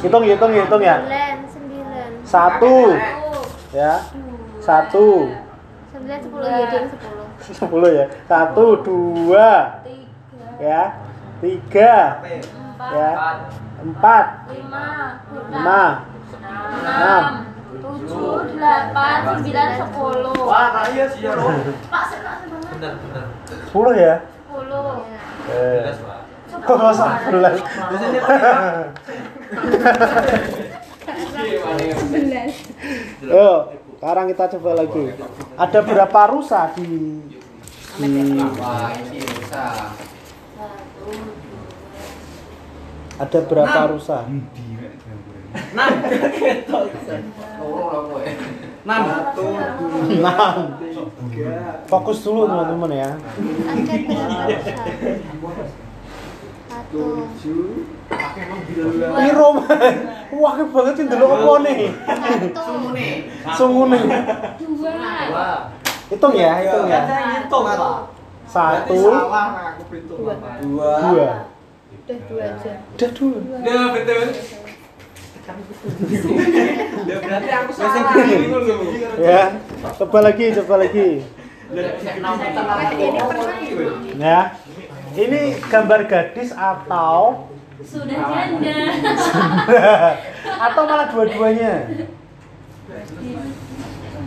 Hitung, hitung, hitung ya. Sembilan, sembilan. Satu, ya. Satu, Sembilan, sepuluh. Iya, dia sepuluh. sepuluh ya. Satu, dua, Tiga, ya. Tiga, empat, ya. Empat, lima, lima, enam, tujuh, delapan, sembilan, sepuluh. Wah, kaya sih ya lo. Pak. Bener bener. sepuluh ya. Sepuluh. Eh, Belas pak. Coba Oh, astagfirullah. Yo, sekarang kita coba lagi. Ada berapa rusa di di Wah, ini bisa. Satu, dua, ada berapa rusa? Enam. Ketok. Enam. Enam. Fokus dulu teman-teman ya. Satu. Ini Roman. Wah, banget sih dulu apa nih? Satu. Sungune. dua. Dua. Hitung ya, hitung ya. Satu, hitung, Pak. Dua. dua. Udah dua aja. Udah dulu. Ya betul. Ya berarti aku salah. Ya, coba lagi, coba lagi. Ini pernah Ya. Ini gambar gadis atau Sudah janda. atau malah dua-duanya?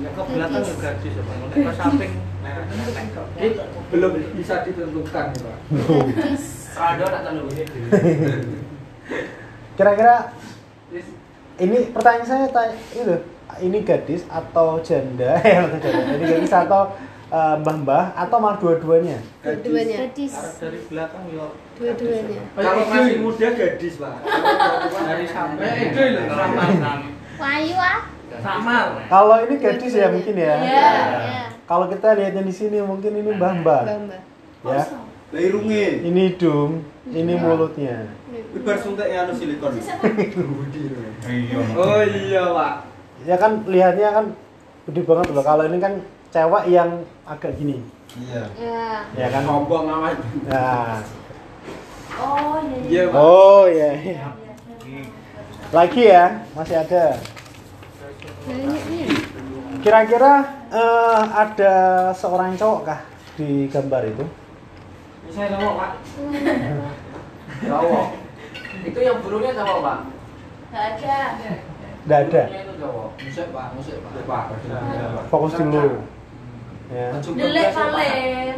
Ke belakang juga gadis ya, Pak. Ke samping. Belum bisa ditentukan, Pak. Kira-kira ini pertanyaan saya tanya itu ini gadis atau janda ya ini gadis atau eh, mbah-mbah atau malah dua-duanya Dua-duanya. Gadis. Dari belakang ya. Dua-duanya. Kalau masih muda gadis, Pak. Dari samping. Itu loh, samar. Wahyu ah. Samar. kalau ini gadis ya mungkin ya Iya. Ya. kalau kita lihatnya di sini mungkin ini mbah-mbah ya Lah irunge. ini hidung ini mulutnya Kuwi bar suntik anu silikon. Oh iya, Pak. ya kan lihatnya kan gede banget loh kalau ini kan cewek yang agak gini Iya. Ya. ya kan Sombong amat. nah Oh, iya. Iya, Pak. oh ya lagi ya masih ada. Kira-kira eh, ada seorang cowok kah di gambar itu? Saya ngomong, Pak. Cowok. Itu yang burungnya cowok, Pak. Gak ada. Nggak ada. Burungnya itu cowok. Musik, Pak. Musik, Pak. Pak. Fokus dulu. Ya. Delek paling.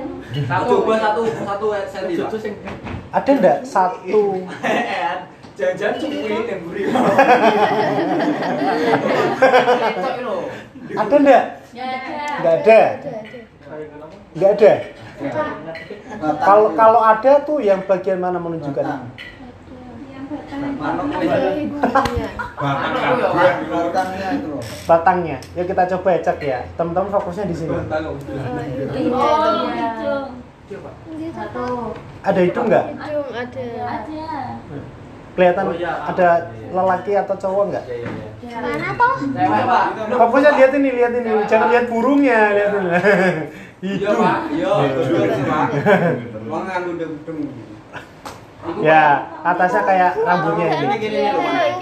Satu, gua satu, satu senti, Pak. Ada enggak satu? Jangan-jangan yang buri. Ada enggak? Ada. Enggak ada. Enggak ada. Kalau kalau ada tuh yang bagian mana menunjukkan? Ya. Batangnya itu. Batangnya. Yuk kita coba cek ya. Teman-teman fokusnya di sini. Oh. Oh. Ada hidung enggak? Hidung ada. Ada. Kelihatan ada lelaki atau cowok enggak? Mana toh? Cewek, Pak. Fokusnya lihat ini, lihat ini. Jangan lihat burungnya, lihat ini. Iya. Pak. Iya, Pak. Wong. Ya, atasnya kayak rambutnya ini.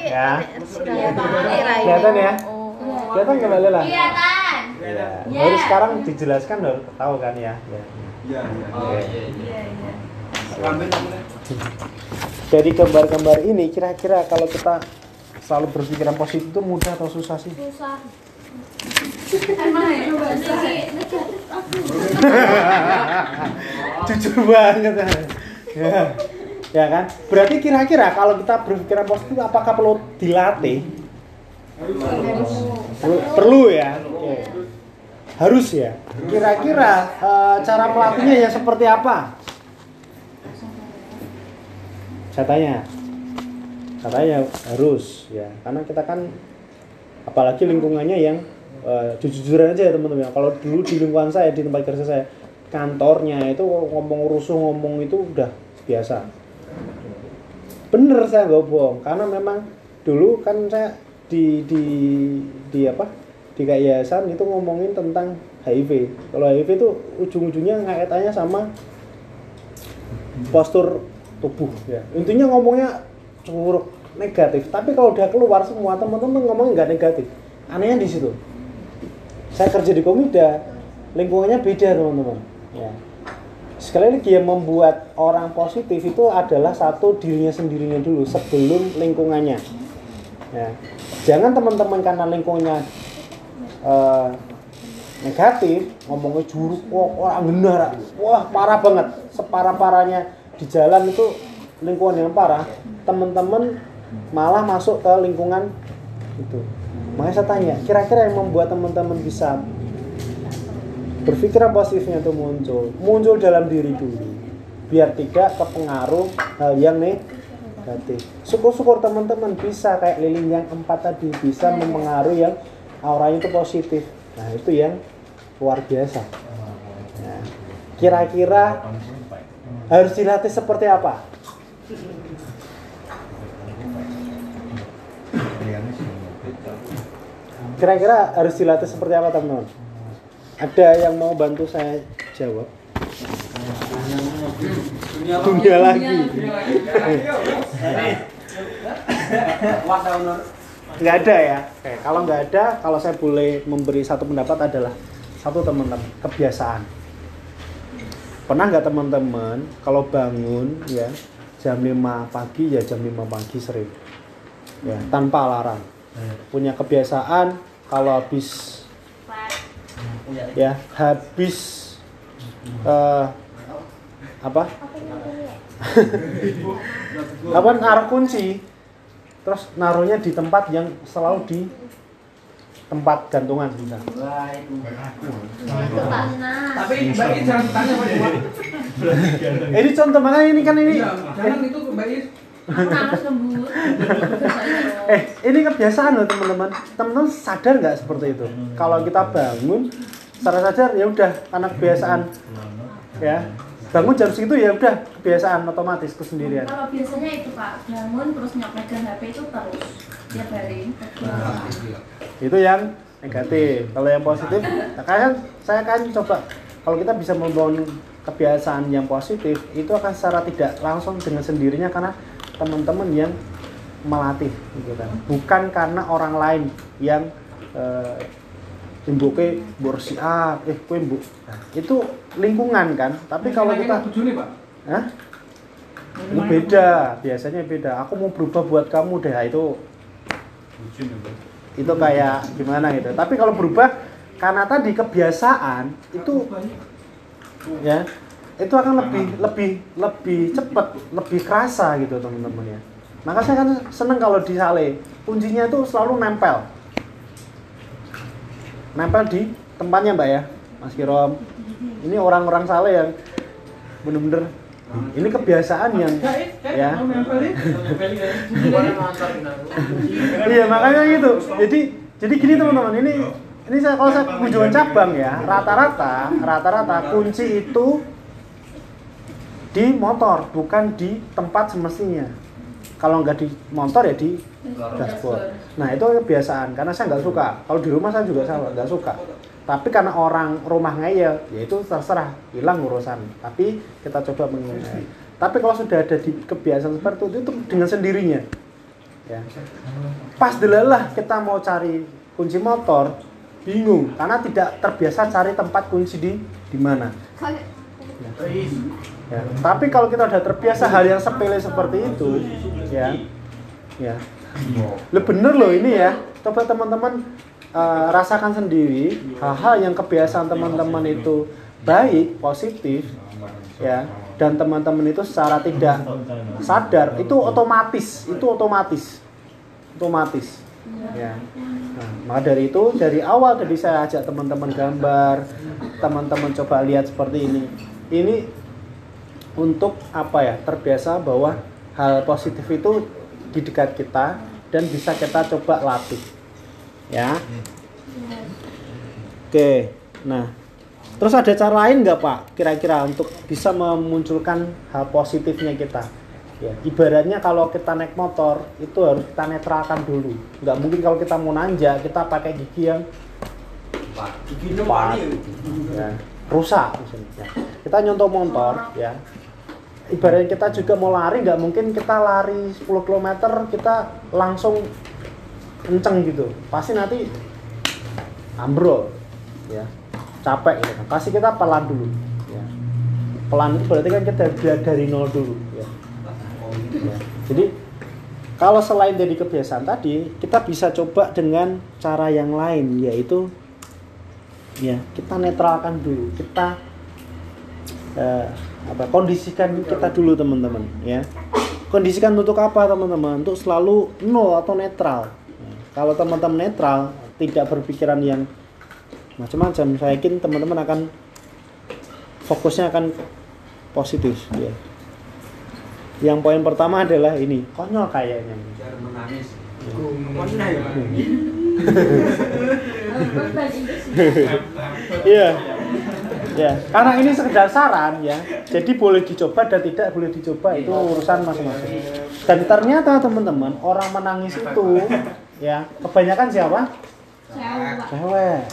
Ya. Kelihatan ya? Oh. Kelihatan Mbak Lela? Kelihatan. Ya. Ya. Baru sekarang dijelaskan baru tahu kan ya. ya. Iya, iya. Oh, iya, iya. Iya, iya. Dari gambar-gambar ini kira-kira kalau kita selalu berpikiran positif itu mudah atau susah sih? Susah. Ya? Jujur banget. ya. ya kan? Berarti kira-kira kalau kita berpikiran positif apakah perlu dilatih? Perlu- Perlu ya. Harus ya. Kira-kira eh, cara melatihnya yang seperti apa? Saya tanya. Katanya harus ya, karena kita kan apalagi lingkungannya yang eh, jujur-jujuran aja ya teman-teman. Kalau dulu di lingkungan saya di tempat kerja saya kantornya itu ngomong rusuh ngomong itu udah biasa. Bener saya nggak bohong karena memang dulu kan saya di di di apa di yayasan itu ngomongin tentang HIV. Kalau HIV itu ujung-ujungnya kaitannya sama postur tubuh ya. Intinya ngomongnya curug negatif. Tapi kalau udah keluar semua teman-teman ngomong nggak negatif. Anehnya di situ. Saya kerja di Komida, lingkungannya beda teman-teman. Ya. Sekali lagi yang membuat orang positif itu adalah satu dirinya sendirinya dulu sebelum lingkungannya. Ya. Jangan teman-teman karena lingkungannya eh, negatif ngomongnya juruk wah orang benar wah parah banget separah parahnya di jalan itu lingkungan yang parah teman-teman malah masuk ke lingkungan itu makanya saya tanya kira-kira yang membuat teman-teman bisa berpikiran positifnya itu muncul. Muncul dalam diri dulu. Biar tidak kepengaruh hal yang negatif. Syukur-syukur teman-teman bisa kayak lilin yang empat tadi bisa mempengaruhi yang auranya itu positif. Nah itu yang luar biasa. Nah, kira-kira harus dilatih seperti apa kira-kira harus dilatih seperti apa teman-teman? Ada yang mau bantu saya jawab? Dunia lagi. Nggak ada ya? Oke, kalau nggak ada kalau saya boleh memberi satu pendapat adalah satu teman-teman kebiasaan. Pernah nggak teman-teman kalau bangun ya jam 5 pagi ya jam 5 pagi sering ya tanpa alarm? Punya kebiasaan kalau habis ya habis eh, apa? Apa naruh kunci? Terus naruhnya di tempat yang selalu di tempat gantungan bisa Tapi Is jangan tanya Pak ini contoh makanya ini kan ini. Jangan itu Mbak Lembut. eh ini kebiasaan loh teman-teman. Teman-teman sadar nggak seperti itu? Kalau kita bangun secara sadar ya udah karena kebiasaan. Ya bangun jam segitu ya udah kebiasaan otomatis kesendirian. Kalau biasanya itu Pak, bangun terus nyok pegang HP itu terus tiap hari. itu yang negatif. Kalau yang positif nah, kan saya kan coba. Kalau kita bisa membangun kebiasaan yang positif itu akan secara tidak langsung dengan sendirinya karena teman-teman yang melatih gitu kan bukan karena orang lain yang eh, imbuke bersih ah eh kue Nah, itu lingkungan kan tapi kalau kita tujuh nih Pak. Hah? Ini beda, biasanya beda. Aku mau berubah buat kamu deh, Nah, itu itu kayak gimana gitu. Tapi kalau berubah karena tadi kebiasaan itu ya itu akan lebih lebih lebih cepat, lebih kerasa gitu teman-teman ya. Maka saya kan seneng kalau di sale kuncinya itu selalu nempel, nempel di tempatnya mbak ya, Mas Kirom. Ini orang-orang sale yang bener-bener ini kebiasaan yang ya iya makanya gitu jadi jadi gini teman-teman ini ini saya kalau saya kunjungan cabang ya rata-rata rata-rata kunci itu di motor bukan di tempat semestinya. Kalau nggak di motor ya di dashboard. nah itu kebiasaan karena saya nggak suka. Kalau di rumah saya juga sama nggak suka. Tapi karena orang rumah ngeyel ya itu terserah hilang urusan. Tapi kita coba mengingat tapi kalau sudah ada di kebiasaan seperti itu itu dengan sendirinya. Ya. Pas delalah kita mau cari kunci motor bingung. Karena tidak terbiasa cari tempat kunci di di mana. Ya. Tapi kalau kita udah terbiasa hal yang sepele seperti itu ya ya. Lo bener loh ini ya. Coba teman-teman eh, rasakan sendiri hal-hal yang kebiasaan teman-teman itu baik positif ya dan teman-teman itu secara tidak sadar itu otomatis itu otomatis otomatis ya. Nah, dari itu dari awal tadi saya ajak teman-teman gambar teman-teman coba lihat seperti ini. Ini untuk apa ya terbiasa bahwa hal positif itu di dekat kita dan bisa kita coba latih ya. Oke nah terus ada cara lain nggak pak? Kira-kira untuk bisa memunculkan hal positifnya kita. Ya ibaratnya kalau kita naik motor itu harus kita netralkan dulu. Nggak mungkin kalau kita mau nanjak kita pakai gigi yang empat ya, rusak misalnya. kita nyontoh motor ya ibaratnya kita juga mau lari nggak mungkin kita lari 10 km kita langsung kenceng gitu. Pasti nanti ambrol ya. Capek gitu kan. Pasti kita pelan dulu ya. Pelan itu berarti kan kita dari- nol dulu ya. Ya. Jadi kalau selain dari kebiasaan tadi, kita bisa coba dengan cara yang lain yaitu ya kita netralkan dulu, kita eh, apa kondisikan kita dulu teman-teman ya. kondisikan untuk apa teman-teman untuk selalu nol atau netral Nah, kalau teman-teman netral tidak berpikiran yang macam-macam saya yakin teman-teman akan fokusnya akan positif ya yang poin pertama adalah ini konyol kayaknya menangis. Iya. Ya, karena ini sekedar saran ya. Jadi boleh dicoba dan tidak boleh dicoba itu urusan masing-masing. Dan ternyata teman-teman, orang menangis itu ya, kebanyakan siapa? Cewek.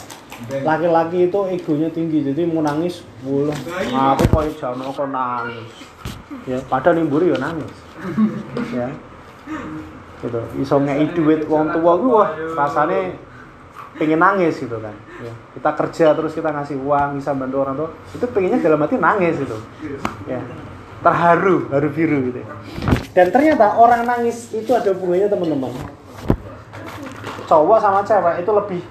Laki-laki itu egonya tinggi, jadi mau nangis, boleh. Apa kok jangan kok nangis. Ya, padahal nimburi ya nangis. Ya. Gitu. Iso ngei duit wong tua ku wah rasane pengen nangis gitu kan ya. kita kerja terus kita ngasih uang bisa bantu orang tua itu pengennya dalam hati nangis itu ya terharu haru biru gitu ya. dan ternyata orang nangis itu ada hubungannya teman-teman cowok sama cewek itu lebih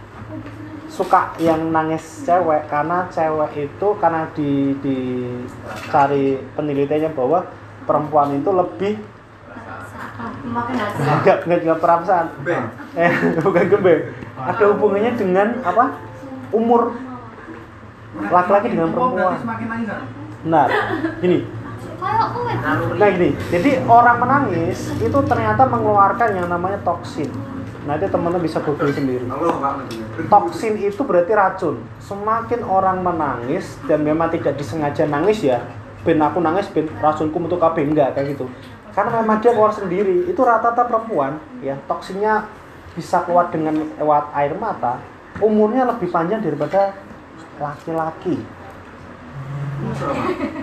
suka yang nangis cewek karena cewek itu karena di dicari penelitiannya bahwa perempuan itu lebih Makan nasi. enggak enggak enggak perasaan eh bukan gembe ada hubungannya dengan apa? Umur. Laki-laki dengan perempuan. benar. Gini. Kayak kowe. nah gini. Jadi orang menangis itu ternyata mengeluarkan yang namanya toksin. Nanti teman-teman bisa google sendiri. Toksin itu berarti racun. Semakin orang menangis dan memang tidak disengaja nangis ya ben aku nangis ben racunku untuk KB enggak kayak gitu. Karena memang dia keluar sendiri. Itu rata-rata perempuan ya toksinnya bisa keluar dengan lewat air mata umurnya lebih panjang daripada laki-laki.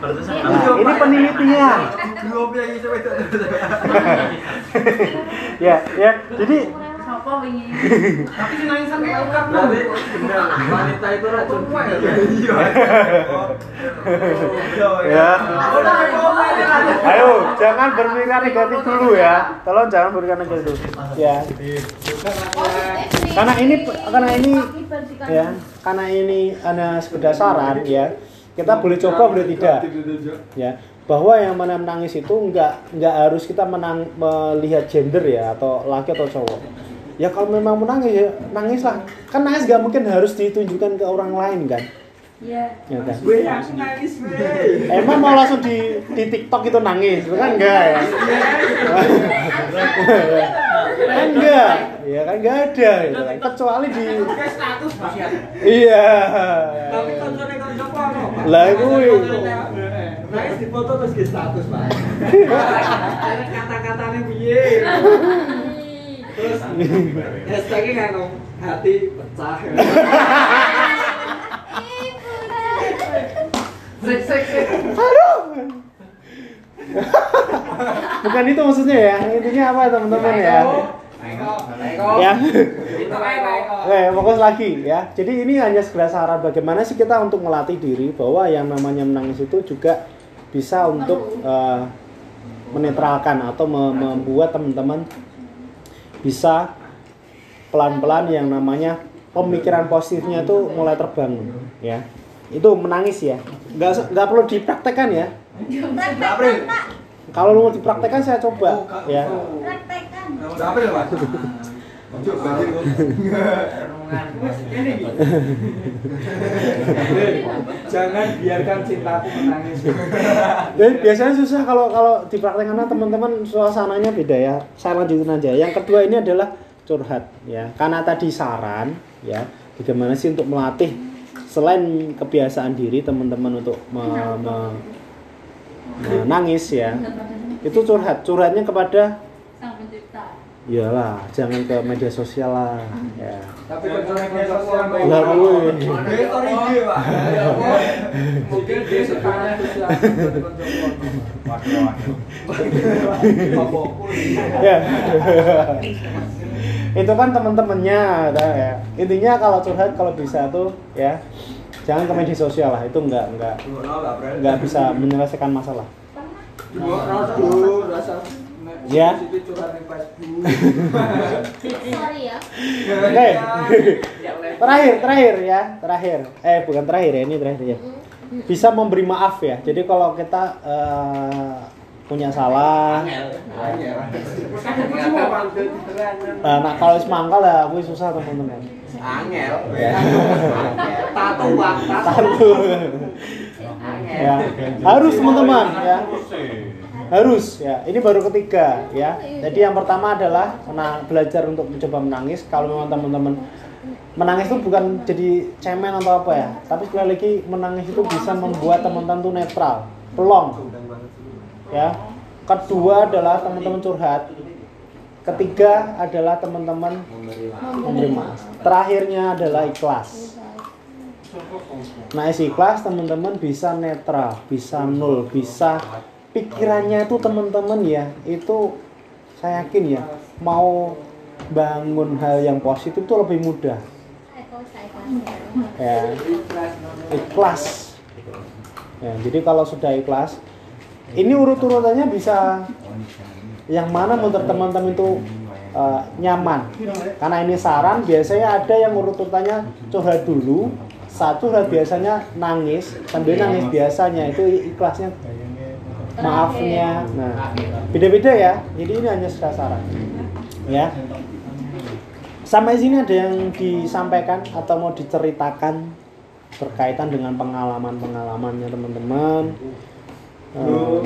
Nah ini ya itu. ya ya. Jadi Tapi si nangisan kayak. Berarti benar, wanita itu racun. Iya. ya Ayo, jangan berpikiran negatif dulu ya. Tolong jangan berpikiran negatif dulu. Ya. Karena ini karena ini ya, karena ini ada sekedar saran ya. Kita boleh coba boleh tidak. Ya. Bahwa yang mana menangis itu enggak enggak harus kita menang, melihat gender ya atau laki atau cowok. Ya kalau memang menangis ya nangislah. Kan nangis nggak mungkin harus ditunjukkan ke orang lain kan. Iya. Ya kan? Weh, aku nangis, weh. Emang mau langsung di di TikTok itu nangis, kan enggak ya? kan enggak, ya kan enggak ada, kan. kecuali di Kayak status iya. Tapi koncone konco apa? Pak? Lah, kuwi. Nangis di foto terus di status, Pak. Kata-katanya piye? Hashtagnya ngomong, hati pecah. Sek sek sek. Bukan itu maksudnya ya, intinya apa teman-teman ya? Ya. Oke, fokus lagi ya. Jadi ini hanya sekedar saran bagaimana sih kita untuk melatih diri bahwa yang namanya menangis itu juga bisa untuk eh, menetralkan atau me- membuat teman-teman bisa pelan-pelan yang namanya pemikiran positifnya itu mulai terbangun ya. Itu menangis ya. Nggak nggak perlu dipraktekkan ya. Kalau mau dipraktekkan saya coba ya. Jangan biarkan cintaku menangis. Eh, biasanya susah kalau kalau dipraktekkan karena teman-teman suasananya beda ya. Saya lanjutin aja. Yang kedua ini adalah curhat ya. Karena tadi saran ya, bagaimana sih untuk melatih selain kebiasaan diri teman-teman untuk me- me- menangis ya. Itu curhat. Curhatnya kepada Sang pencipta. Iyalah, jangan ke media sosial lah ya. Tapi orang baik. Lah kuwi. Ada story ide, Pak. Mungkin dia sekarang sosial ya. Itu kan temen-temennya ada ya. Intinya kalau curhat kalau bisa tuh ya jangan ke media sosial lah. Itu nggak nggak nggak bisa menyelesaikan masalah. Rasa Ya. Sorry ya. oke terakhir terakhir ya terakhir eh bukan terakhir ya ini terakhir ya bisa memberi maaf ya jadi kalau kita eh, punya salah Nah, nah kalau wis mangkal ya kuwi susah teman-teman. Angel. Ya. Tato. Tahu. ya. Harus teman-teman ya. Harus ya. Ini baru ketiga ya. Jadi yang pertama adalah nah, belajar untuk mencoba menangis. Kalau memang teman-teman menangis itu bukan jadi cemen atau apa ya. Tapi sekali lagi menangis itu bisa membuat teman-teman tuh netral, pelong. Ya. Kedua adalah teman-teman curhat. Ketiga adalah teman-teman memberi maaf. Terakhirnya adalah ikhlas. Nah, isi ikhlas teman-teman bisa netral, bisa nol, bisa pikirannya itu teman-teman ya, itu saya yakin ya, mau bangun hal yang positif itu lebih mudah. Ya, ikhlas. Ya, jadi kalau sudah ikhlas, ini urut-urutannya bisa yang mana menurut teman-teman itu uh, nyaman karena ini saran biasanya ada yang urut-urutannya curhat dulu satu curhat biasanya nangis sambil nangis biasanya itu ikhlasnya maafnya. nah beda-beda ya. Jadi ini hanya sudah saran. Ya. Sampai sini ada yang disampaikan atau mau diceritakan berkaitan dengan pengalaman pengalamannya teman-teman Eh,